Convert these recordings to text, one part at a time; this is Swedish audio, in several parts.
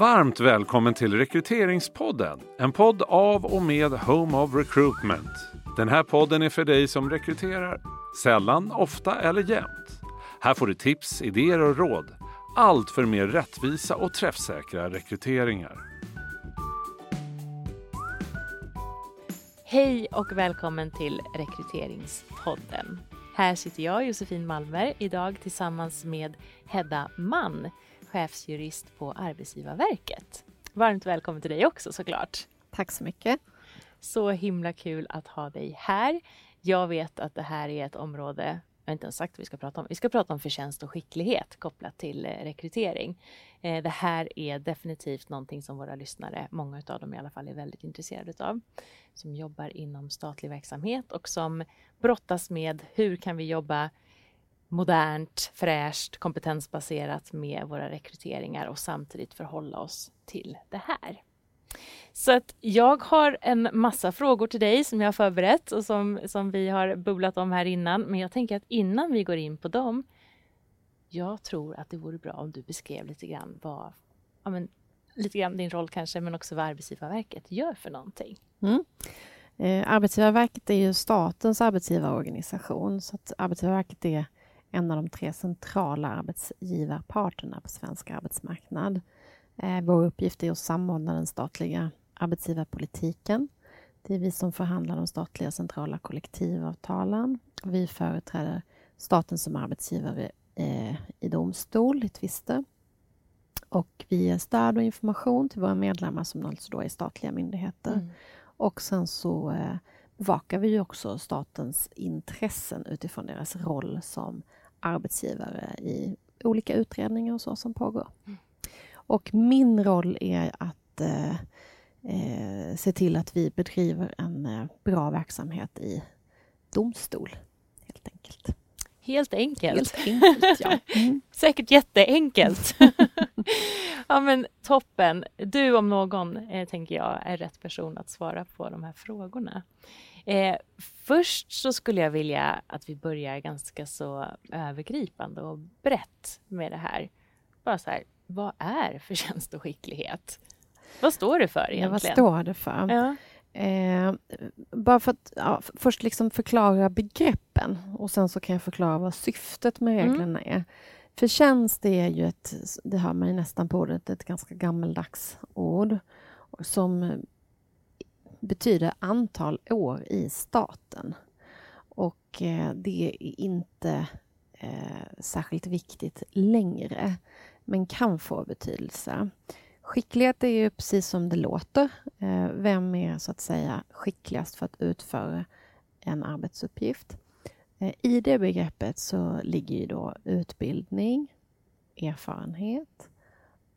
Varmt välkommen till Rekryteringspodden, en podd av och med Home of Recruitment. Den här podden är för dig som rekryterar, sällan, ofta eller jämt. Här får du tips, idéer och råd. Allt för mer rättvisa och träffsäkra rekryteringar. Hej och välkommen till Rekryteringspodden. Här sitter jag, Josefin Malmer, idag tillsammans med Hedda Mann, chefsjurist på Arbetsgivarverket. Varmt välkommen till dig också såklart. Tack så mycket. Så himla kul att ha dig här. Jag vet att det här är ett område jag har inte ens sagt vad vi ska prata om. Vi ska prata om förtjänst och skicklighet kopplat till eh, rekrytering. Eh, det här är definitivt någonting som våra lyssnare, många av dem i alla fall, är väldigt intresserade av. Som jobbar inom statlig verksamhet och som brottas med hur kan vi jobba modernt, fräscht, kompetensbaserat med våra rekryteringar och samtidigt förhålla oss till det här. Så att jag har en massa frågor till dig som jag har förberett och som, som vi har bubblat om här innan. Men jag tänker att innan vi går in på dem, jag tror att det vore bra om du beskrev lite grann vad, ja men, lite grann din roll kanske, men också vad Arbetsgivarverket gör för någonting. Mm. Eh, Arbetsgivarverket är ju statens arbetsgivarorganisation, så att Arbetsgivarverket är en av de tre centrala arbetsgivarparterna på svensk arbetsmarknad. Eh, vår uppgift är att samordna den statliga arbetsgivarpolitiken. Det är vi som förhandlar de statliga centrala kollektivavtalen. Vi företräder staten som arbetsgivare eh, i domstol i tvister. Och vi ger stöd och information till våra medlemmar som alltså då är statliga myndigheter. Mm. Och sen så eh, bevakar vi också statens intressen utifrån deras roll som arbetsgivare i olika utredningar och så som pågår. Mm. Och min roll är att eh, eh, se till att vi bedriver en eh, bra verksamhet i domstol, helt enkelt. Helt enkelt. Helt enkelt ja. Mm. Säkert jätteenkelt. ja men toppen. Du om någon, eh, tänker jag, är rätt person att svara på de här frågorna. Eh, först så skulle jag vilja att vi börjar ganska så övergripande och brett med det här. Bara så här, vad är förtjänst och skicklighet? Vad står det för egentligen? Ja, vad står det för? Ja. Eh, bara för att ja, först liksom förklara begreppen och sen så kan jag förklara vad syftet med mm. reglerna mm. är. Förtjänst är ju ett, det hör man ju nästan på ordet, ett ganska gammeldags ord som betyder antal år i staten. Och eh, det är inte eh, särskilt viktigt längre men kan få betydelse. Skicklighet är ju precis som det låter. Eh, vem är så att säga skickligast för att utföra en arbetsuppgift? Eh, I det begreppet så ligger ju då utbildning, erfarenhet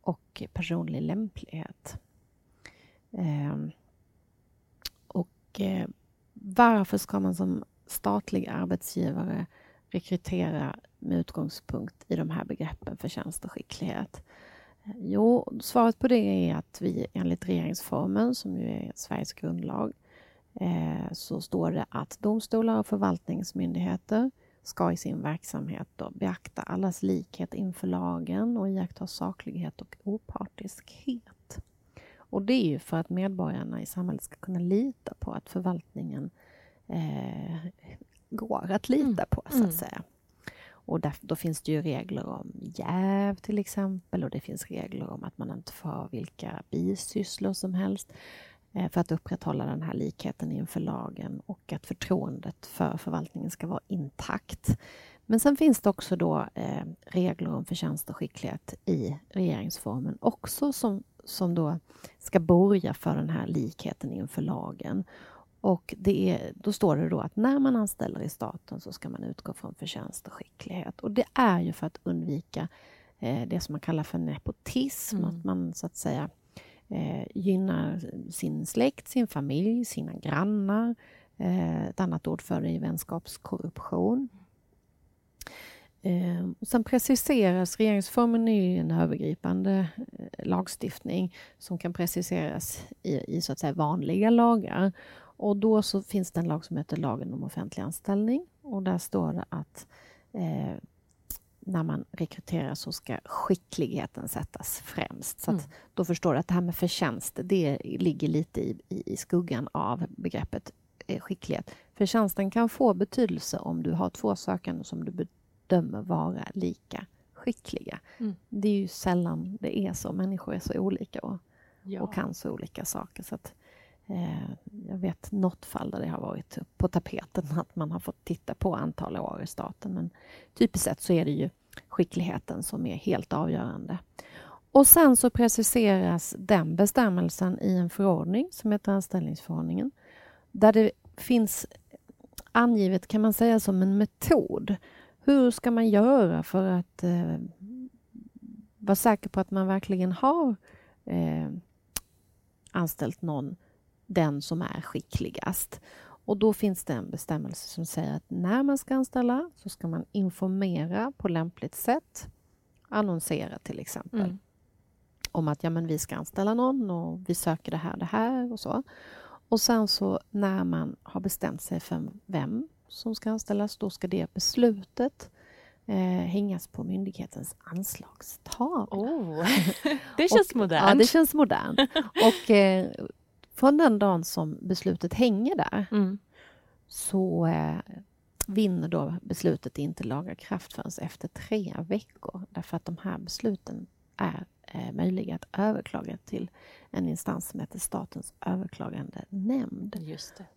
och personlig lämplighet. Ehm, Eh, varför ska man som statlig arbetsgivare rekrytera med utgångspunkt i de här begreppen förtjänst och skicklighet? Eh, jo, svaret på det är att vi enligt regeringsformen, som ju är Sveriges grundlag, eh, så står det att domstolar och förvaltningsmyndigheter ska i sin verksamhet då beakta allas likhet inför lagen och iaktta saklighet och opartiskhet. Och det är ju för att medborgarna i samhället ska kunna lita på att förvaltningen eh, går att lita mm. på, så att mm. säga. Och där, då finns det ju regler om jäv till exempel och det finns regler om att man inte får ha vilka bisysslor som helst eh, för att upprätthålla den här likheten inför lagen och att förtroendet för förvaltningen ska vara intakt. Men sen finns det också då eh, regler om förtjänst och skicklighet i regeringsformen också som, som då ska borga för den här likheten inför lagen. Och det är, då står det då att när man anställer i staten så ska man utgå från förtjänst och skicklighet. Och det är ju för att undvika eh, det som man kallar för nepotism, mm. att man så att säga eh, gynnar sin släkt, sin familj, sina grannar. Eh, ett annat ord för det är vänskapskorruption. Eh, och sen preciseras, regeringsformen ju en övergripande eh, lagstiftning som kan preciseras i, i så att säga vanliga lagar. Och då så finns det en lag som heter lagen om offentlig anställning och där står det att eh, när man rekryterar så ska skickligheten sättas främst. Så Mm. Då förstår du att det här med förtjänst, det ligger lite i, i, i skuggan av begreppet eh, skicklighet. Förtjänsten kan få betydelse om du har två sökande som du bedömer vara lika skickliga. Mm. Det är ju sällan det är så. Människor är så olika och, Ja. och kan så olika saker. Så att, eh, jag vet något fall där det har varit på tapeten att man har fått titta på antal år i staten. Men typiskt sett så är det ju skickligheten som är helt avgörande. Och sen så preciseras den bestämmelsen i en förordning som heter anställningsförordningen där det finns angivet, kan man säga, som en metod. Hur ska man göra för att eh, vara säker på att man verkligen har eh, anställt någon, den som är skickligast. Och då finns det en bestämmelse som säger att när man ska anställa så ska man informera på lämpligt sätt. Annonsera till exempel Mm. om att ja, men vi ska anställa någon och vi söker det här det här och så. Och sen så när man har bestämt sig för vem som ska anställas, då ska det beslutet eh, hängas på myndighetens anslagstavla. Oh, det känns Och- modernt. Ja, det känns modernt. Och eh, från den dagen som beslutet hänger där Mm. så eh, vinner då beslutet inte laga kraft förrän efter tre veckor. Därför att de här besluten är eh, möjliga att överklaga till en instans som heter Statens överklagande nämnd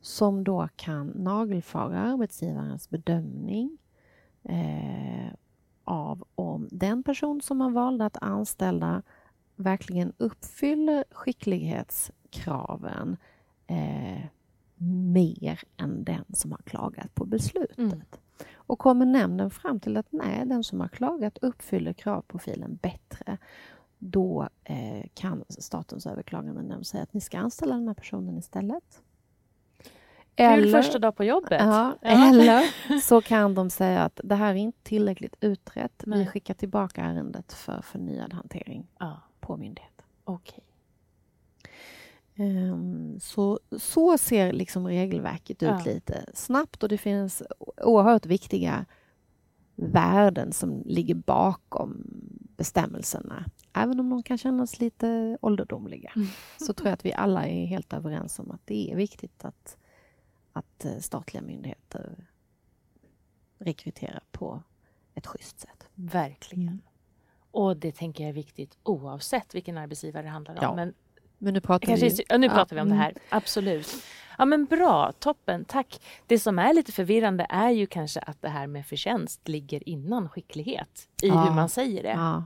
som då kan nagelfara arbetsgivarens bedömning eh, av om den person som man valde att anställa verkligen uppfyller skicklighetskraven eh, mer än den som har klagat på beslutet. Mm. Och kommer nämnden fram till att nej, den som har klagat uppfyller kravprofilen bättre då eh, kan Statens överklagande nämnd säga att ni ska anställa den här personen istället. Kul första dag på jobbet. Ja, Ja. Eller så kan de säga att det här är inte tillräckligt utrett. Vi Nej. skickar tillbaka ärendet för förnyad hantering Ja, på myndigheten. okej. Ehm, Så, så ser liksom regelverket ut lite snabbt och det finns oerhört viktiga värden som ligger bakom bestämmelserna. Även om de kan kännas lite ålderdomliga Mm. så tror jag att vi alla är helt överens om att det är viktigt att, att eh, statliga myndigheter rekryterar på ett schysst sätt. Verkligen. Mm. Och det tänker jag är viktigt oavsett vilken arbetsgivare det handlar om. Ja, Men Men nu pratar kanske, vi... ja, nu ja, pratar vi om det mm. här. Absolut. Ja men bra, toppen, tack. Det som är lite förvirrande är ju kanske att det här med förtjänst ligger innan skicklighet i Ja. hur man säger det. Ja.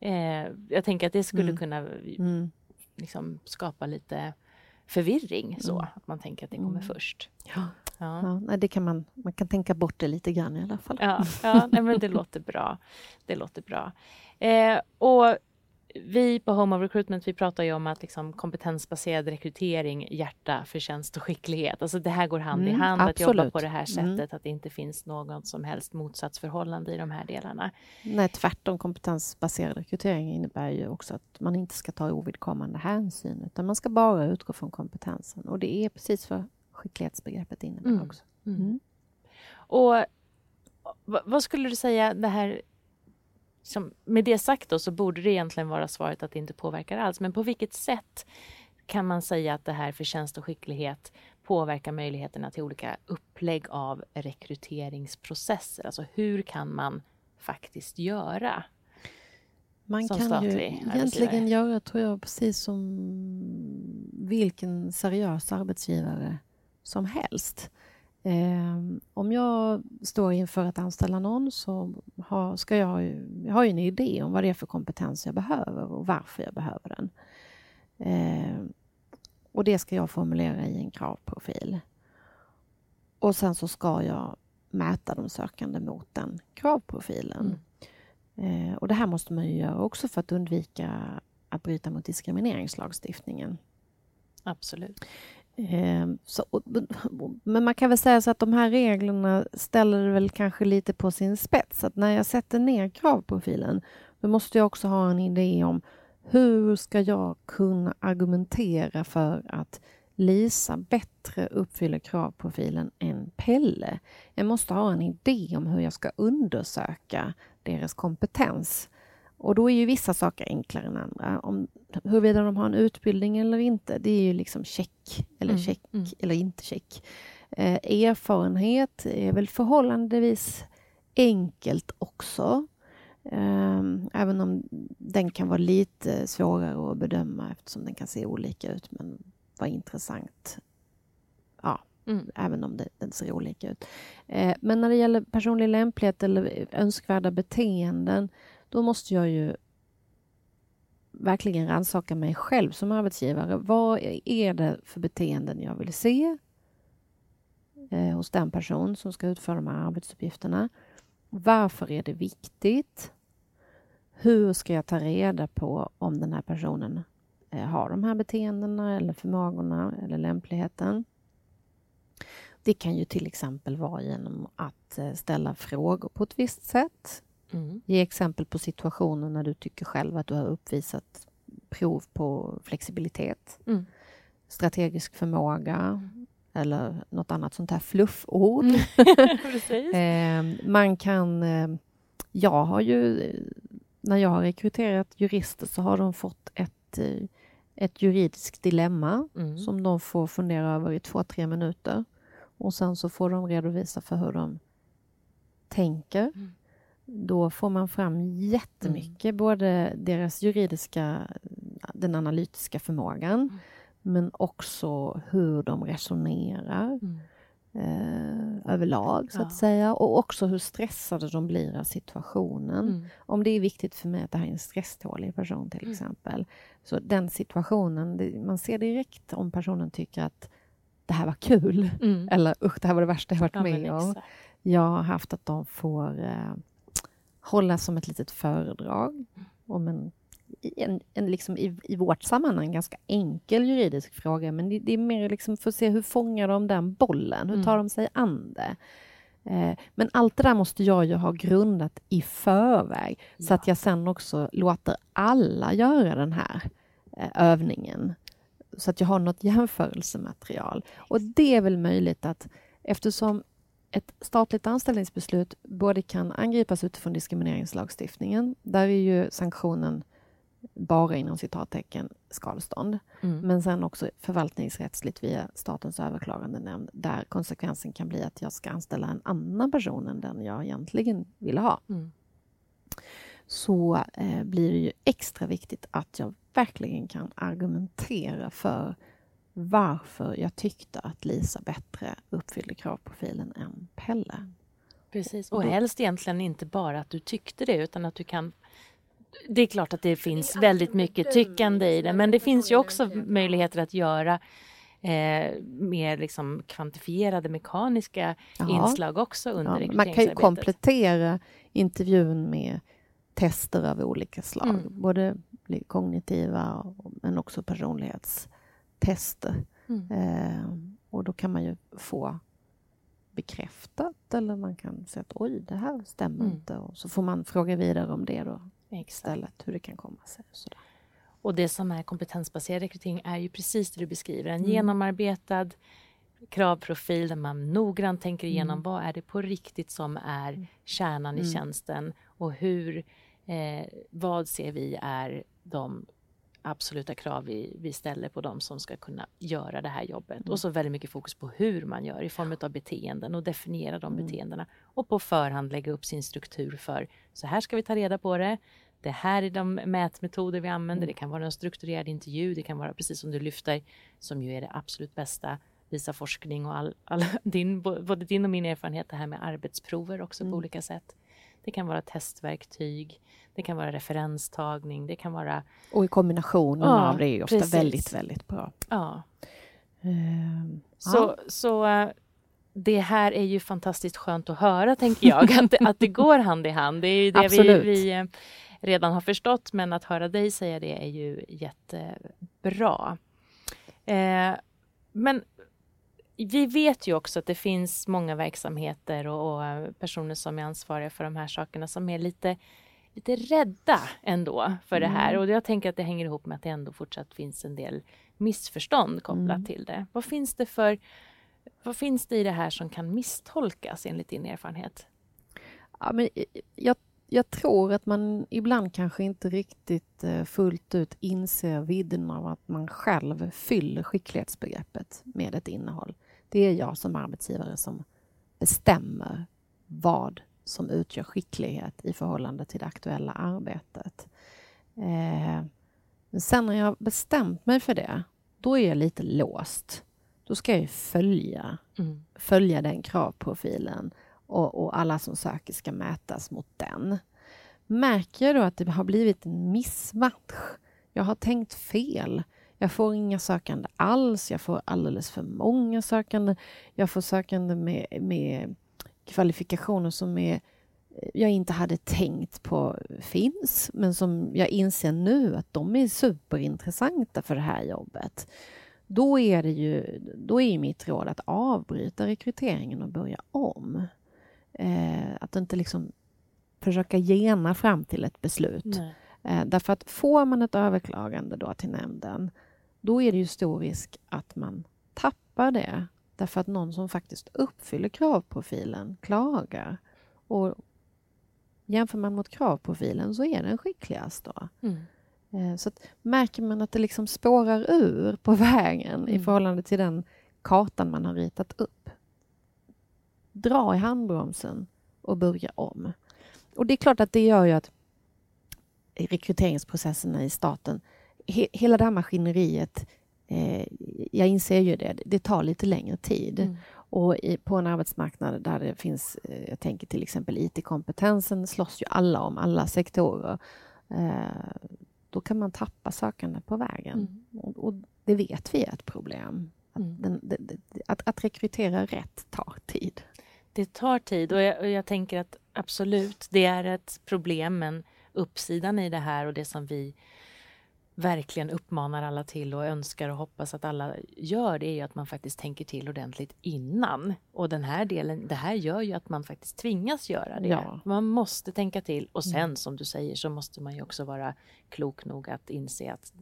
Eh, jag tänker att det skulle Mm. kunna Mm. liksom, skapa lite förvirring så Mm. att man tänker att det kommer Mm. först. Ja. Ja. Ja, det kan man, man kan tänka bort det lite grann i alla fall. Ja, ja nej, men det låter bra. Det låter bra. Eh, och vi på Home of Recruitment vi pratar ju om att liksom kompetensbaserad rekrytering, hjärta, förtjänst och skicklighet. Alltså det här går hand i Mm, hand att jobba absolut. på det här Mm. sättet, att det inte finns något som helst motsatsförhållande i de här delarna. Nej, tvärtom. Kompetensbaserad rekrytering innebär ju också att man inte ska ta ovidkommande hänsyn utan man ska bara utgå från kompetensen. Och det är precis vad skicklighetsbegreppet innebär Mm. också. Mm. Mm. Och vad skulle du säga det här som, med det sagt då så borde det egentligen vara svaret att det inte påverkar alls. Men på vilket sätt kan man säga att det här förtjänst och skicklighet påverkar möjligheterna till olika upplägg av rekryteringsprocesser? Alltså hur kan man faktiskt göra? Man Som kan ju statlig egentligen arbetsgivare. göra, tror jag, precis som vilken seriös arbetsgivare som helst. Eh, om jag står inför att anställa någon så har, ska jag, jag har ju en idé om vad det är för kompetens jag behöver och varför jag behöver den. Eh, och det ska jag formulera i en kravprofil. Och sen så ska jag mäta de sökande mot den kravprofilen. Eh, och det här måste man ju göra också för att undvika att bryta mot diskrimineringslagstiftningen. Absolut. Eh, så, men man kan väl säga så att de här reglerna ställer det väl kanske lite på sin spets. Att när jag sätter ner kravprofilen då måste jag också ha en idé om hur ska jag kunna argumentera för att Lisa bättre uppfyller kravprofilen än Pelle. Jag måste ha en idé om hur jag ska undersöka deras kompetens. Och då är ju vissa saker enklare än andra. Om, huruvida de har en utbildning eller inte, det är ju liksom check eller mm. check mm. eller inte check. Eh, erfarenhet är väl förhållandevis enkelt också. Eh, även om den kan vara lite svårare att bedöma eftersom den kan se olika ut men vara intressant. Ja, mm. även om det, den ser olika ut. Eh, men när det gäller personlig lämplighet eller önskvärda beteenden då måste jag ju verkligen rannsaka mig själv som arbetsgivare. Vad är det för beteenden jag vill se eh, hos den person som ska utföra de här arbetsuppgifterna? Varför är det viktigt? Hur ska jag ta reda på om den här personen eh, har de här beteendena eller förmågorna eller lämpligheten? Det kan ju till exempel vara genom att eh, ställa frågor på ett visst sätt Mm. Ge exempel på situationer när du tycker själv att du har uppvisat prov på flexibilitet, mm. strategisk förmåga mm. eller något annat sånt här flufford. Mm. eh, man kan... Eh, jag har ju... När jag har rekryterat jurister så har de fått ett, eh, ett juridiskt dilemma mm. som de får fundera över i två, tre minuter. Och sen så får de redovisa för hur de tänker då får man fram jättemycket, mm. både deras juridiska, den analytiska förmågan, mm. men också hur de resonerar mm. eh, överlag, så ja. att säga. Och också hur stressade de blir av situationen. Mm. Om det är viktigt för mig att det här är en stresstålig person, till mm. exempel. Så den situationen, det, man ser direkt om personen tycker att det här var kul, mm. eller usch, det här var det värsta jag varit ja, med om. Jag har haft att de får eh, hålla som ett litet föredrag om en, en, en liksom i, i vårt sammanhang ganska enkel juridisk fråga, men det, det är mer liksom för att se hur fångar de den bollen? Hur tar mm. de sig an det? Eh, men allt det där måste jag ju ha grundat i förväg, ja. så att jag sen också låter alla göra den här eh, övningen, så att jag har något jämförelsematerial. Och det är väl möjligt att eftersom ett statligt anställningsbeslut både kan angripas utifrån diskrimineringslagstiftningen. Där är ju sanktionen bara inom citattecken skadestånd. Mm. Men sen också förvaltningsrättsligt via Statens överklagandenämnd där konsekvensen kan bli att jag ska anställa en annan person än den jag egentligen ville ha. Mm. Så eh, blir det ju extra viktigt att jag verkligen kan argumentera för varför jag tyckte att Lisa bättre uppfyllde kravprofilen än Pelle. Precis, och helst egentligen inte bara att du tyckte det utan att du kan det är klart att det finns väldigt mycket tyckande i det men det finns ju också möjligheter att göra eh, mer liksom kvantifierade mekaniska ja. inslag också under ja, Man kan ju komplettera intervjun med tester av olika slag, mm. både kognitiva men också personlighets tester. Mm. Eh, och då kan man ju få bekräftat eller man kan säga att oj, det här stämmer mm. inte. Och så får man fråga vidare om det då Exakt. istället, hur det kan komma sig. Sådär. Och det som är kompetensbaserad rekrytering är ju precis det du beskriver, en mm. genomarbetad kravprofil där man noggrant tänker igenom mm. vad är det på riktigt som är mm. kärnan i mm. tjänsten och hur, eh, vad ser vi är de absoluta krav vi, vi ställer på dem som ska kunna göra det här jobbet. Mm. Och så väldigt mycket fokus på hur man gör i form av beteenden och definiera de mm. beteendena. Och på förhand lägga upp sin struktur för så här ska vi ta reda på det. Det här är de mätmetoder vi använder. Mm. Det kan vara en strukturerad intervju. Det kan vara precis som du lyfter, som ju är det absolut bästa visa forskning och all, all din, både din och min erfarenhet, det här med arbetsprover också mm. på olika sätt. Det kan vara testverktyg, det kan vara referenstagning, det kan vara... Och i kombinationen ja, av det är ofta precis. väldigt, väldigt bra. Ja. Uh, så, ja. så uh, det här är ju fantastiskt skönt att höra, tänker jag, att, att det går hand i hand. Det är ju det vi, vi uh, redan har förstått, men att höra dig säga det är ju jättebra. Eh, men vi vet ju också att det finns många verksamheter och, och, personer som är ansvariga för de här sakerna som är lite, lite rädda ändå för mm. det här. Mm. Och jag tänker att det hänger ihop med att det ändå fortsatt finns en del missförstånd kopplat mm. till det. Vad finns det för vad finns det i det här som kan misstolkas enligt din erfarenhet? Ja, men jag, jag tror att man ibland kanske inte riktigt eh, fullt ut inser vidden av att man själv fyller skicklighetsbegreppet med ett innehåll. Det är jag som arbetsgivare som bestämmer vad som utgör skicklighet i förhållande till det aktuella arbetet. Eh, men sen när jag bestämt mig för det, då är jag lite låst. Då ska jag följa, mm. följa den kravprofilen och, och, alla som söker ska mätas mot den. Märker jag då att det har blivit en missmatch, jag har tänkt fel, jag får inga sökande alls, jag får alldeles för många sökande, jag får sökande med, med kvalifikationer som är jag inte hade tänkt på finns, men som jag inser nu att de är superintressanta för det här jobbet. Då är, det ju, då är mitt råd att avbryta rekryteringen och börja om. Eh, att inte liksom försöka gena fram till ett beslut. Eh, därför att får man ett överklagande då till nämnden, då är det ju stor risk att man tappar det därför att någon som faktiskt uppfyller kravprofilen klagar. Och jämför man mot kravprofilen så är den skickligast då. Mm. Eh, så att, märker man att det liksom spårar ur på vägen mm. i förhållande till den kartan man har ritat upp. Dra i handbromsen och börja om. Och det är klart att det gör ju att rekryteringsprocesserna i staten, he, hela det här maskineriet, eh, jag inser ju det, det tar lite längre tid. Mm. Och i, på en arbetsmarknad där det finns, eh, jag tänker till exempel IT-kompetensen slåss ju alla om, alla sektorer. Eh, då kan man tappa sökande på vägen. Mm. Och, och, det vet vi är ett problem. Att, mm. den, det, det, att, att rekrytera rätt tar tid. Det tar tid och jag, och jag tänker att absolut, det är ett problem men uppsidan i det här och det som vi verkligen uppmanar alla till och önskar och hoppas att alla gör det är ju att man faktiskt tänker till ordentligt innan. Och den här delen, det här gör ju att man faktiskt tvingas göra det. Ja. Man måste tänka till och sen mm. som du säger så måste man ju också vara klok nog att inse att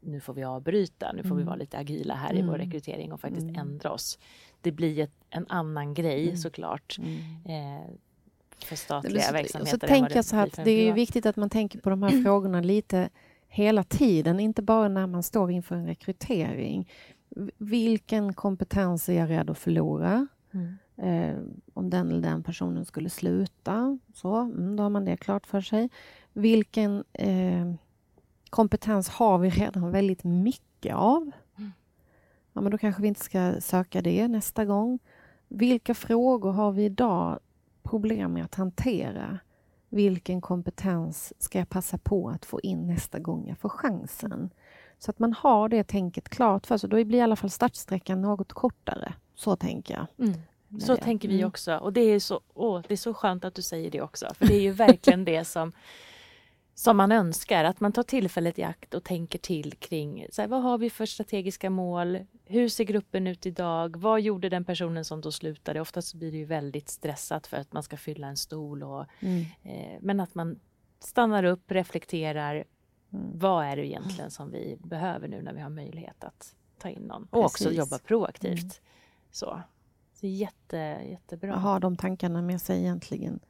nu får vi avbryta, nu får mm. vi vara lite agila här mm. i vår mm. rekrytering och faktiskt mm. ändra oss. Det blir ett, en annan grej mm. såklart. Eh, för statliga så, verksamheter. Så tänker jag så här att det är viktigt att man tänker på de här frågorna lite hela tiden, inte bara när man står inför en rekrytering. Vilken kompetens är jag rädd att förlora? Mm. Eh, om den eller den personen skulle sluta, så, mm, då har man det klart för sig. Vilken eh, kompetens har vi redan väldigt mycket av? Mm. Ja, men då kanske vi inte ska söka det nästa gång. Vilka frågor har vi idag problem med att hantera? Vilken kompetens ska jag passa på att få in nästa gång jag får chansen? Så att man har det tänket klart för sig. Då blir i alla fall startsträckan något kortare. Så tänker jag. Mm. Så det. tänker vi mm. också. Och det är, så, åh, det är så skönt att du säger det också. För det är ju verkligen det som som man önskar. Att man tar tillfället i akt och tänker till kring så här, vad har vi för strategiska mål? Hur ser gruppen ut idag? Vad gjorde den personen som då slutade? Oftast blir det ju väldigt stressat för att man ska fylla en stol. Och, mm. eh, men att man stannar upp, reflekterar. Mm. Vad är det egentligen som vi behöver nu när vi har möjlighet att ta in någon? Och Precis. också jobba proaktivt. Mm. Så. Så jätte, jättebra. Att ha de tankarna med sig egentligen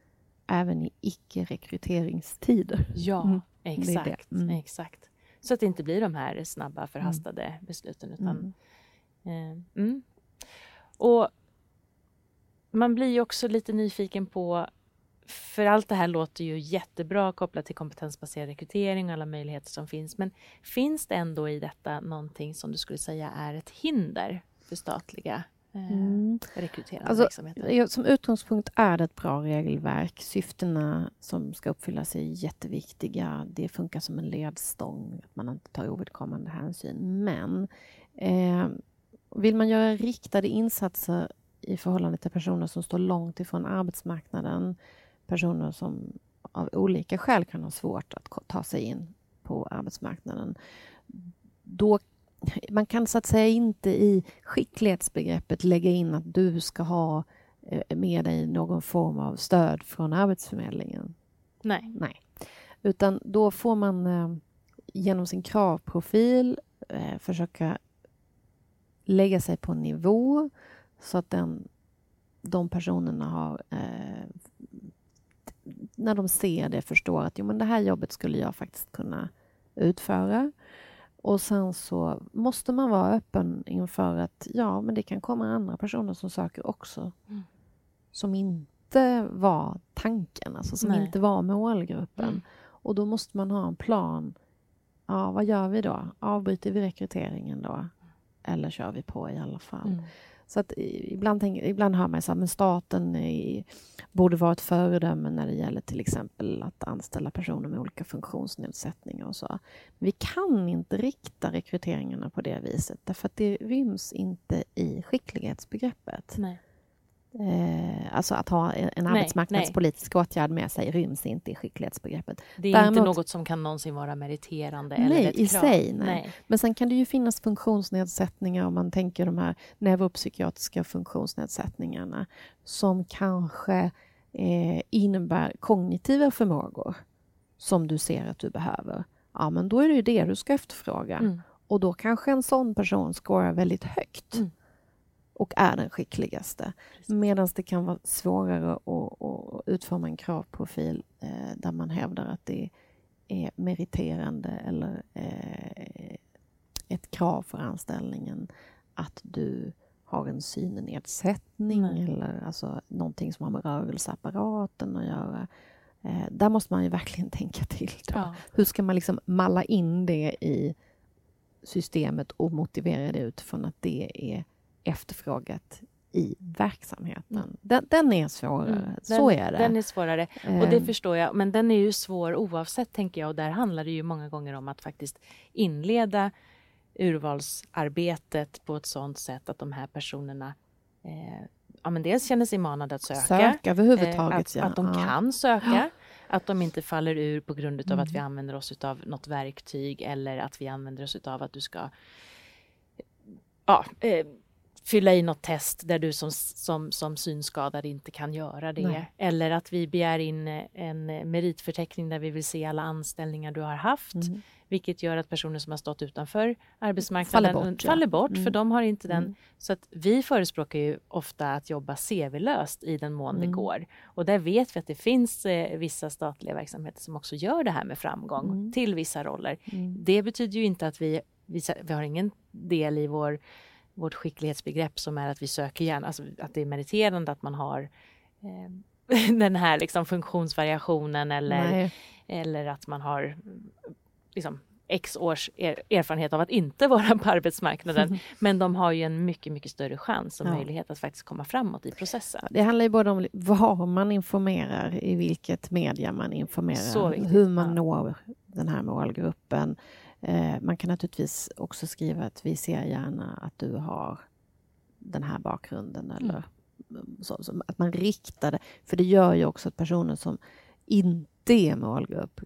även i icke-rekryteringstider. Ja, mm. exakt. Mm. exakt. Så att det inte blir de här snabba förhastade mm. besluten. Utan, eh, mm. och man blir ju också lite nyfiken på för allt det här låter ju jättebra kopplat till kompetensbaserad rekrytering och alla möjligheter som finns. Men finns det ändå i detta någonting som du skulle säga är ett hinder för statliga mm. rekryterande alltså, verksamheter? Som utgångspunkt är det ett bra regelverk. Syftena som ska uppfyllas är jätteviktiga. Det funkar som en ledstång, att man inte tar ovidkommande hänsyn. Men eh, vill man göra riktade insatser i förhållande till personer som står långt ifrån arbetsmarknaden, personer som av olika skäl kan ha svårt att ta sig in på arbetsmarknaden, då man kan så att säga inte i skicklighetsbegreppet lägga in att du ska ha eh, med dig någon form av stöd från Arbetsförmedlingen. Nej. Nej. Utan då får man eh, genom sin kravprofil eh, försöka lägga sig på en nivå så att den, de personerna har när de ser det förstår att jo, men det här jobbet skulle jag faktiskt kunna utföra. Och sen så måste man vara öppen inför att ja, men det kan komma andra personer som söker också. Mm. Som inte var tanken, alltså som Nej. inte var målgruppen. Mm. Och då måste man ha en plan. Ja, vad gör vi då? Avbryter vi rekryteringen då? Eller kör vi på i alla fall? Mm. Så att ibland, tänk, ibland hör man att staten är, borde vara ett föredöme när det gäller till exempel att anställa personer med olika funktionsnedsättningar och så. Men vi kan inte rikta rekryteringarna på det viset därför att det ryms inte i skicklighetsbegreppet. Nej. Eh, alltså att ha en nej, arbetsmarknadspolitisk nej. åtgärd med sig ryms inte i skicklighetsbegreppet. Det är Däremot, inte något som kan någonsin vara meriterande nej, eller ett i krav. Sig, nej. nej. Men sen kan det ju finnas funktionsnedsättningar om man tänker de här neuropsykiatriska funktionsnedsättningarna som kanske eh, innebär kognitiva förmågor som du ser att du behöver. Ja, men då är det ju det du ska efterfråga. Mm. Och då kanske en sån person skårar väldigt högt. Mm och är den skickligaste. Medan det kan vara svårare att, att utforma en kravprofil eh, där man hävdar att det är meriterande eller eh, ett krav för anställningen att du har en synnedsättning mm. eller alltså någonting som har med rörelseapparaten att göra. Eh, där måste man ju verkligen tänka till. Ja. Hur ska man liksom malla in det i systemet och motivera det utifrån att det är efterfrågat i verksamheten. Mm. Den, den, är svårare, mm. den, så är det. Den är svårare och det ehm. förstår jag. Men den är ju svår oavsett, tänker jag. Och där handlar det ju många gånger om att faktiskt inleda urvalsarbetet på ett sådant sätt att de här personerna eh, ja, men dels känner sig manade att söka. Söka överhuvudtaget, eh, att, ja. att de kan söka. Att de inte faller ur på grund av mm. att vi använder oss av något verktyg eller att vi använder oss av att du ska ja, eh, fylla i något test där du som, som, som synskadad inte kan göra det. Nej. Eller att vi begär in en meritförteckning där vi vill se alla anställningar du har haft. Mm. Vilket gör att personer som har stått utanför arbetsmarknaden faller bort, faller bort mm. för de har inte den. Mm. Så att vi förespråkar ju ofta att jobba CV-löst i den mån det mm. går. Och där vet vi att det finns eh, vissa statliga verksamheter som också gör det här med framgång mm. till vissa roller. Mm. Det betyder ju inte att vi, vi, vi har ingen del i vår vårt skicklighetsbegrepp som är att vi söker gärna, alltså att det är meriterande att man har eh, den här liksom funktionsvariationen eller, eller att man har liksom, x års er, erfarenhet av att inte vara på arbetsmarknaden. Men de har ju en mycket, mycket större chans och ja. möjlighet att faktiskt komma framåt i processen. Det handlar ju både om var man informerar, i vilket media man informerar, hur man ja. når den här målgruppen, man kan naturligtvis också skriva att vi ser gärna att du har den här bakgrunden eller mm. så, så, att man riktar det. För det gör ju också att personer som inte är målgrupp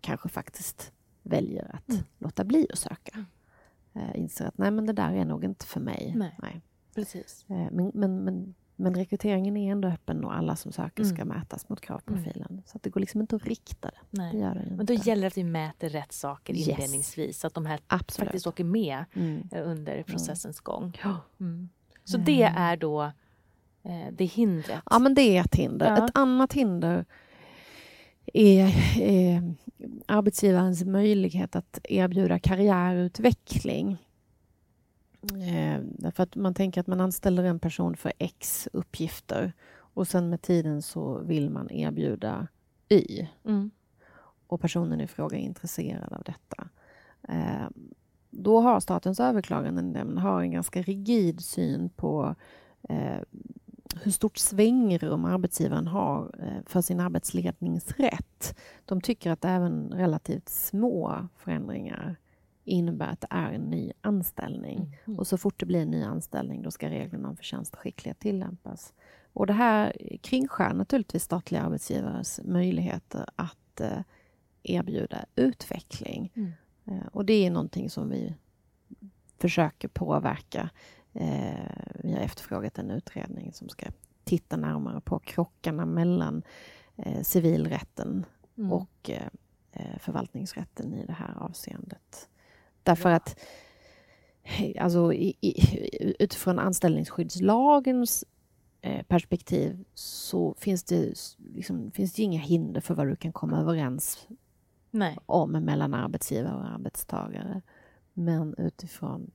kanske faktiskt väljer att mm. låta bli att söka. Mm. Eh, inser att nej, men det där är nog inte för mig. Nej, nej. Precis. Eh, men, men, men men rekryteringen är ändå öppen och alla som söker ska mm. mätas mot kravprofilen. Mm. Så att det går liksom inte att rikta det. Nej. det, gör det Men då gäller det att vi mäter rätt saker yes. inledningsvis så att de här Absolut. faktiskt åker med mm. Eh, under mm. processens gång. Mm. Så det är då eh, det hindret? Ja, men det är ett hinder. Ja. Ett annat hinder är eh, arbetsgivarens möjlighet att erbjuda karriärutveckling. Eh, därför att man tänker att man anställer en person för X uppgifter och sen med tiden så vill man erbjuda Y. Mm. Och personen i fråga är intresserad av detta. Eh, då har Statens överklagandenämnd en ganska rigid syn på eh, hur stort svängrum arbetsgivaren har eh, för sin arbetsledningsrätt. De tycker att även relativt små förändringar innebär att det är en ny anställning. Mm. Och så fort det blir en ny anställning då ska reglerna om förtjänst och skicklighet tillämpas. Och det här kringskär naturligtvis statliga arbetsgivares möjligheter att eh, erbjuda utveckling. Mm. Eh, och det är någonting som vi försöker påverka. Eh, vi har efterfrågat en utredning som ska titta närmare på krockarna mellan civilrätten mm. och förvaltningsrätten i det här avseendet. Därför att alltså i, i, utifrån anställningsskyddslagens eh, perspektiv så finns det, liksom, finns det inga hinder för vad du kan komma överens Nej. om mellan arbetsgivare och arbetstagare. Men utifrån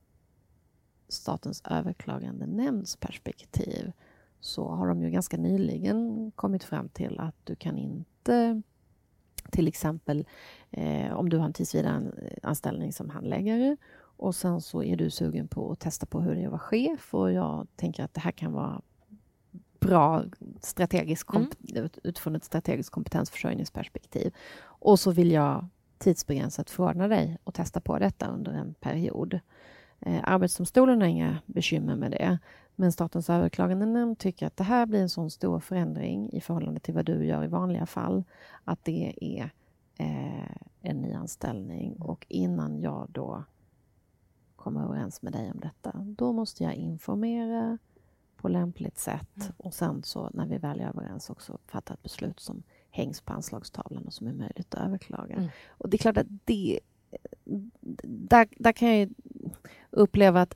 Statens överklagande nämnds perspektiv så har de ju ganska nyligen kommit fram till att du kan inte till exempel eh, om du har en tillsvidareanställning som handläggare och sen så är du sugen på att testa på hur det är att vara chef och jag tänker att det här kan vara bra strategisk mm. utifrån ett strategiskt kompetensförsörjningsperspektiv. Och så vill jag tidsbegränsat förordna dig och testa på detta under en period. Eh, Arbetsdomstolen har inga bekymmer med det. Men Statens överklagandenämnd tycker att det här blir en sån stor förändring i förhållande till vad du gör i vanliga fall, att det är eh, en nyanställning. Och innan jag då kommer överens med dig om detta, då måste jag informera på lämpligt sätt mm. och sen så när vi väl är överens också fatta ett beslut som hängs på anslagstavlan och som är möjligt att överklaga. Mm. Och det är klart att det... Där, där kan jag uppleva att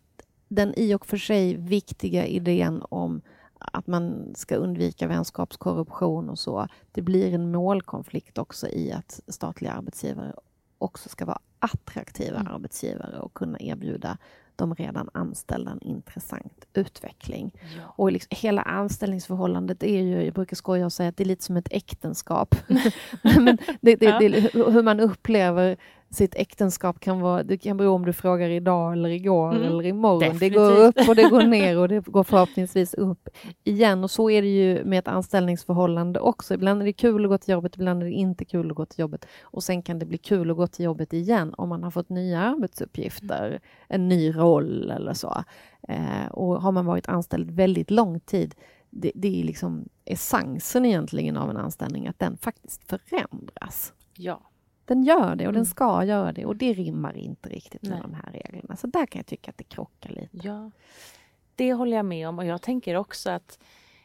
den i och för sig viktiga idén om att man ska undvika vänskapskorruption och så. Det blir en målkonflikt också i att statliga arbetsgivare också ska vara attraktiva mm. arbetsgivare och kunna erbjuda de redan anställda en intressant utveckling. Ja. Och liksom, hela anställningsförhållandet är ju, jag brukar skoja och säga att det är lite som ett äktenskap. Men det, det, ja. det, hur man upplever sitt äktenskap kan vara, det kan bero om du frågar idag eller igår mm. eller imorgon. Definitivt. Det går upp och det går ner och det går förhoppningsvis upp igen. Och så är det ju med ett anställningsförhållande också. Ibland är det kul att gå till jobbet, ibland är det inte kul att gå till jobbet. Och sen kan det bli kul att gå till jobbet igen om man har fått nya arbetsuppgifter, mm. en ny roll eller så. Eh, och har man varit anställd väldigt lång tid det, det är liksom essensen egentligen av en anställning, att den faktiskt förändras. Ja. Den gör det och mm. den ska göra det och det rimmar inte riktigt med Nej. de här reglerna. Så där kan jag tycka att det krockar lite. Ja, det håller jag med om och jag tänker också att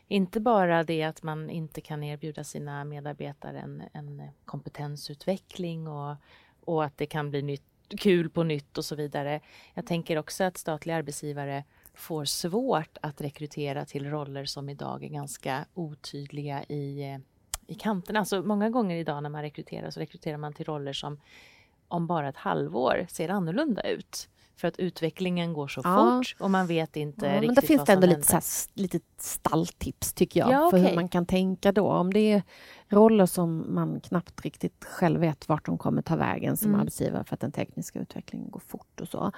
inte bara det att man inte kan erbjuda sina medarbetare en, en kompetensutveckling och, och att det kan bli nytt, kul på nytt och så vidare. Jag tänker också att statliga arbetsgivare får svårt att rekrytera till roller som idag är ganska otydliga i eh, i kanterna. Alltså många gånger idag när man rekryterar så rekryterar man till roller som om bara ett halvår ser annorlunda ut. För att utvecklingen går så ja. fort och man vet inte ja, riktigt Men det finns det ändå lite, så här, lite stalltips tycker jag, ja, för hur man kan tänka då. Om det är roller som man knappt riktigt själv vet vart de kommer ta vägen som mm. arbetsgivare för att den tekniska utvecklingen går fort och så.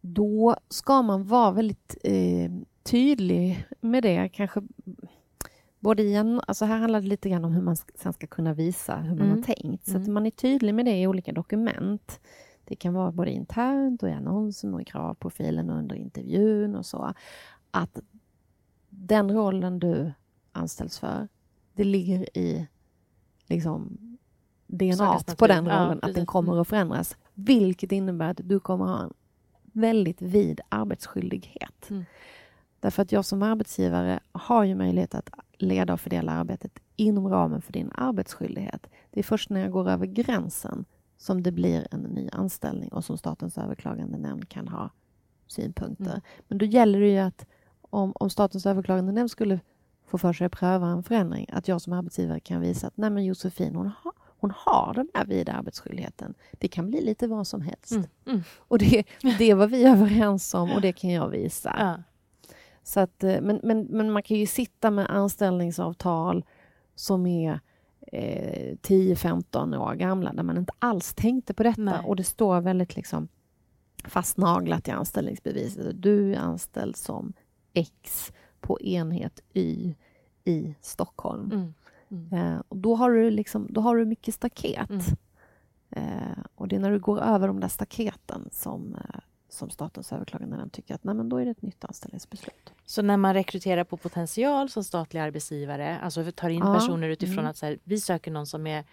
Då ska man vara väldigt eh, tydlig med det, kanske både i en, alltså här handlar det lite grann om hur man sen ska kunna visa hur man mm. har tänkt. Så mm. att man är tydlig med det i olika dokument. Det kan vara både internt och i annonsen och i kravprofilen och under intervjun och så. Att den rollen du anställs för, det ligger i liksom DNA på den rollen, ja, att den kommer att förändras. Vilket innebär att du kommer ha en väldigt vid arbetsskyldighet. Mm. Därför att jag som arbetsgivare har ju möjlighet att leda och fördela arbetet inom ramen för din arbetsskyldighet. Det är först när jag går över gränsen som det blir en ny anställning och som Statens överklagande nämnd kan ha synpunkter. Mm. Men då gäller det ju att om, om Statens överklagande nämnd skulle få för sig att pröva en förändring, att jag som arbetsgivare kan visa att nej men Josefin, hon har, hon har den här vida arbetsskyldigheten. Det kan bli lite vad som helst. Mm. Mm. Och det, det var vi överens om och det kan jag visa. Ja. Så att, eh, men, men, men man kan ju sitta med anställningsavtal som är eh, 10-15 år gamla där man inte alls tänkte på detta Nej. och det står väldigt liksom fastnaglat i anställningsbeviset. Du är anställd som X på enhet Y i Stockholm. Mm. Mm. Eh, och då, har du liksom, då har du mycket staket. Mm. Eh, och det är när du går över de där staketen som, eh, som statens överklagande tycker att nej, men då är det ett nytt anställningsbeslut. Så när man rekryterar på potential som statlig arbetsgivare, alltså tar in ja. personer utifrån mm. att så här, vi söker någon som är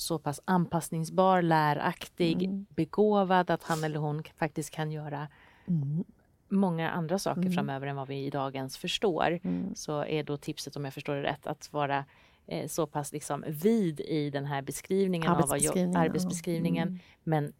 så pass anpassningsbar, läraktig, mm. begåvad att han eller hon faktiskt kan göra mm. många andra saker mm. framöver än vad vi idag ens förstår. Mm. Så är då tipset, om jag förstår det rätt, att vara eh, så pass liksom vid i den här beskrivningen av arbetsbeskrivningen, arbetsbeskrivningen mm. men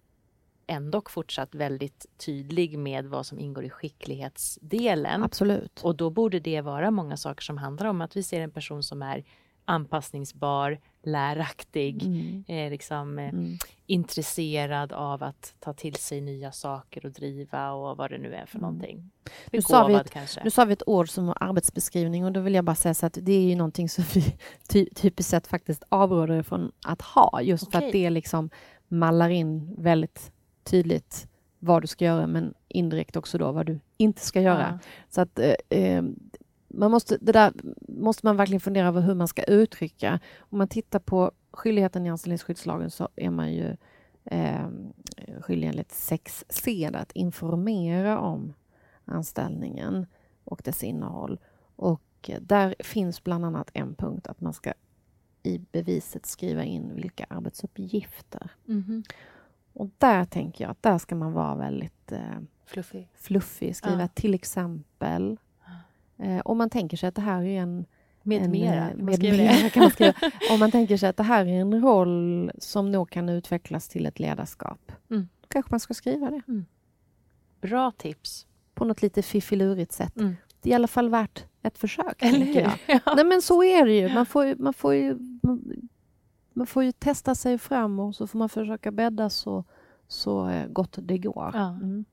ändå fortsatt väldigt tydlig med vad som ingår i skicklighetsdelen. Absolut. Och då borde det vara många saker som handlar om att vi ser en person som är anpassningsbar, läraktig, Mm. eh, liksom, eh, Mm. intresserad av att ta till sig nya saker och driva och vad det nu är för Mm. någonting. Nu sa vi Begåvad ett- kanske. Nu sa vi ett ord som arbetsbeskrivning och då vill jag bara säga så att det är ju någonting som vi ty typiskt sett faktiskt avråder från att ha just för Okej. att det liksom mallar in väldigt tydligt vad du ska göra men indirekt också då vad du inte ska göra. Ja. Så att eh, eh, man måste, det där måste man verkligen fundera över hur man ska uttrycka. Om man tittar på skyldigheten i anställningsskyddslagen så är man ju eh, skyldig enligt 6c att informera om anställningen och dess innehåll. Och där finns bland annat en punkt att man ska i beviset skriva in vilka arbetsuppgifter. Mhm. Och där tänker jag att där ska man vara väldigt eh, Fluffig. fluffig. Skriva Ja. till exempel. Eh, om man tänker sig att det här är en... Med en, mera. eh, man Med skriva mera kan man skriva. Om man tänker sig att det här är en roll som nog kan utvecklas till ett ledarskap. Mm. Då kanske man ska skriva det Bra tips. på något lite fiffilurigt sätt. Mm. Det är i alla fall värt ett försök. Eller tänker jag. hur? Ja. Nej men så är det ju. Man får man får ju, man, får ju testa sig fram och så får man försöka bädda så, så eh, gott det går. Ja. Mm.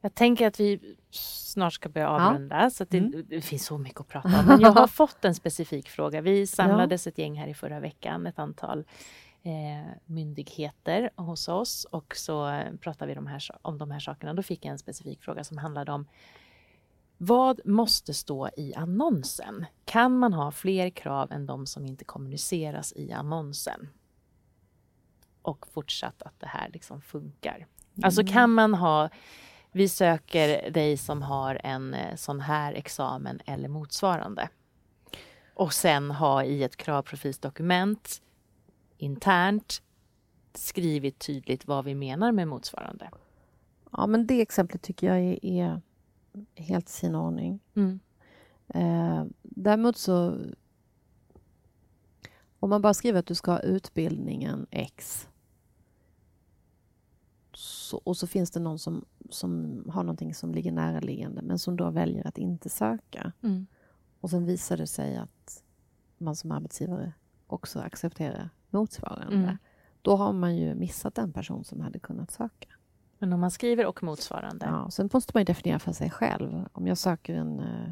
Jag tänker att vi snart ska börja avrunda, så att det, Mm. det finns så mycket att prata om. Men jag har fått en specifik fråga. Vi samlades ett gäng här i förra veckan, ett antal eh, myndigheter hos oss och så eh, pratade vi de här, om de här sakerna. Då fick jag en specifik fråga som handlade om vad måste stå i annonsen? Kan man ha fler krav än de som inte kommuniceras i annonsen? Och fortsatt att det här liksom funkar. Alltså Mm. kan man ha, vi söker dig som har en eh, sån här examen eller motsvarande. Och sen ha i ett kravprofilsdokument internt skrivit tydligt vad vi menar med motsvarande. Ja, men det exemplet tycker jag är, är helt sin ordning. Mm. Eh, däremot så... Om man bara skriver att du ska ha utbildningen X så, och så finns det någon som, som har någonting som ligger näraliggande men som då väljer att inte söka. Mm. Och sen visar det sig att man som arbetsgivare också accepterar motsvarande. Mm. Då har man ju missat den person som hade kunnat söka. Men om man skriver och motsvarande. Ja, sen måste man ju definiera för sig själv. Om jag söker en, eh,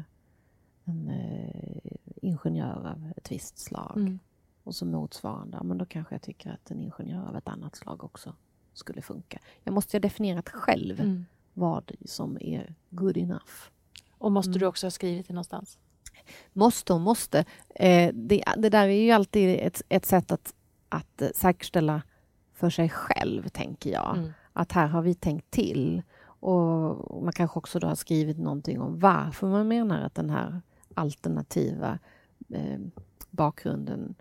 en eh, ingenjör av ett visst slag Mm. och så motsvarande, men då kanske jag tycker att en ingenjör av ett annat slag också skulle funka. Jag måste ju ha definierat själv Mm. vad som är good enough. Och måste Mm. du också ha skrivit det någonstans? Måste och måste. Eh, det, det där är ju alltid ett, ett sätt att, att säkerställa för sig själv, tänker jag. Mm. Att här har vi tänkt till. Och man kanske också då har skrivit någonting om varför man menar att den här alternativa eh, bakgrunden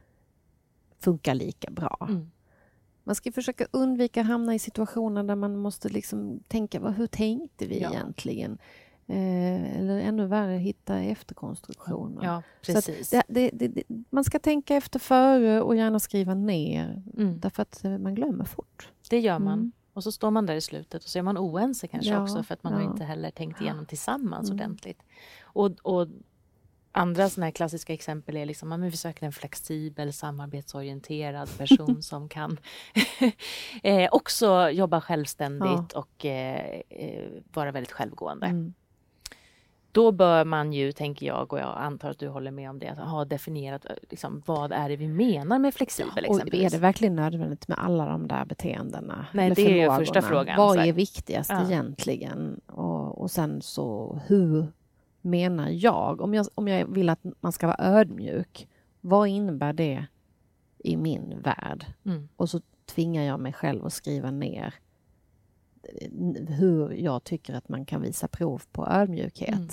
funkar lika bra. Mm. Man ska försöka undvika att hamna i situationer där man måste liksom tänka, vad, hur tänkte vi Ja. egentligen? Eh, eller ännu värre, hitta efterkonstruktioner. Ja, precis. det, det, det, det, man ska tänka efter före och gärna skriva ner, Mm. därför att eh, man glömmer fort. Det gör man. Mm. Och så står man där i slutet och så är man oense kanske Ja, också för att man har ja. inte heller tänkt igenom tillsammans Mm. ordentligt. Och, och andra sådana här klassiska exempel är liksom, ja, men vi söker en flexibel, samarbetsorienterad person som kan eh, också jobba självständigt och eh, eh, vara väldigt självgående. Mm. Då bör man ju, tänker jag, och jag antar att du håller med om det, att ha definierat eh, liksom, vad är det vi menar med flexibel Och är det verkligen nödvändigt med alla de där beteendena? Nej, det är ju första frågan, Vad är viktigast Ja. egentligen? Och, och sen så, hur menar jag? Om, jag? om jag vill att man ska vara ödmjuk, vad innebär det i min värld? Mm. Och så tvingar jag mig själv att skriva ner eh, hur jag tycker att man kan visa prov på ödmjukhet. Mm.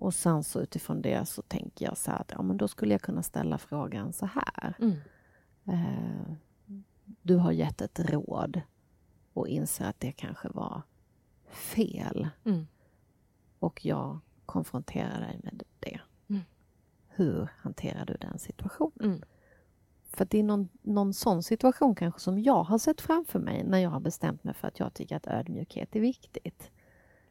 Och sen så utifrån det så tänker jag så här att ja, men då skulle jag kunna ställa frågan så här. Mm. Eh, du har gett ett råd och inser att det kanske var fel. Mm. Och jag konfronterar dig med det. Mm. Hur hanterar du den situationen? Mm. För det är någon, någon sån situation kanske som jag har sett framför mig när jag har bestämt mig för att jag tycker att ödmjukhet är viktigt.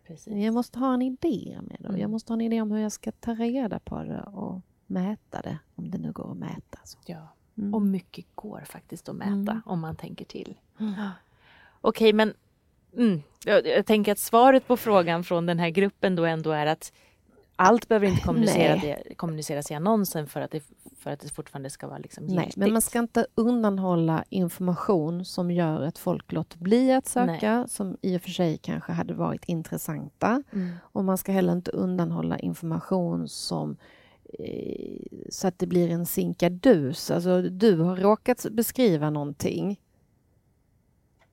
Precis. Jag måste ha en idé med det jag Mm. måste ha en idé om hur jag ska ta reda på det och mäta det, om det nu går att mäta. Så. Ja. Mm. Och mycket går faktiskt att mäta Mm. om man tänker till. Mm. Okej, men mm, jag, jag tänker att svaret på frågan från den här gruppen då ändå är att allt behöver inte kommunicera Nej. det, kommuniceras i annonsen för att, det, för att det fortfarande ska vara liksom Nej, giltigt. men man ska inte undanhålla information som gör att folk låter bli att söka, som i och för sig kanske hade varit intressanta. Mm. Och man ska heller inte undanhålla information som eh, så att det blir en sinkadus. Alltså, du har råkat beskriva någonting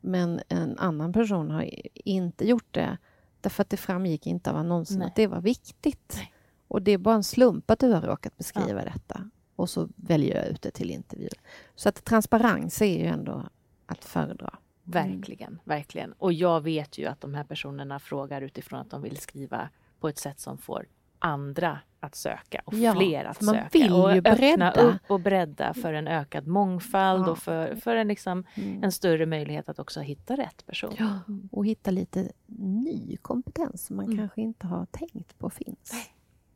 men en annan person har i- inte gjort det därför att det framgick inte av annonsen Nej. att det var viktigt. Nej. Och det är bara en slump att du har råkat beskriva detta. Och så väljer jag ut det till intervju. Så att transparens är ju ändå att föredra. Verkligen, verkligen. Och jag vet ju att de här personerna frågar utifrån att de vill skriva på ett sätt som får andra att söka och Ja, fler att man söka. vill och ju öppna bredda. upp och bredda för en ökad mångfald Ja. och för, för en, liksom, en större möjlighet att också hitta rätt person. Ja, och hitta lite ny kompetens som man Mm. kanske inte har tänkt på finns.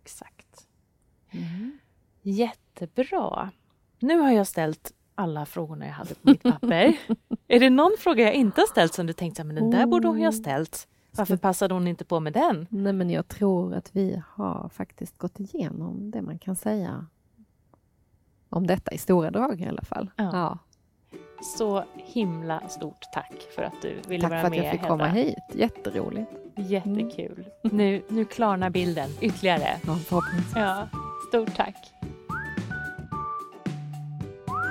Exakt. Mm. Jättebra. Nu har jag ställt alla frågorna jag hade på mitt papper. är det någon fråga jag inte har ställt som du tänkte, men den där borde hon ju ha ställt. Varför passade hon inte på med den? Nej, men jag tror att vi har faktiskt gått igenom det man kan säga om detta i stora drag i alla fall. Ja. Så himla stort tack för att du ville Tack vara för att med jag fick Hedda. komma hit. Jätteroligt. Jättekul. Nu, nu klarnar bilden ytterligare. Ja, förhoppningsvis. Ja, stort tack.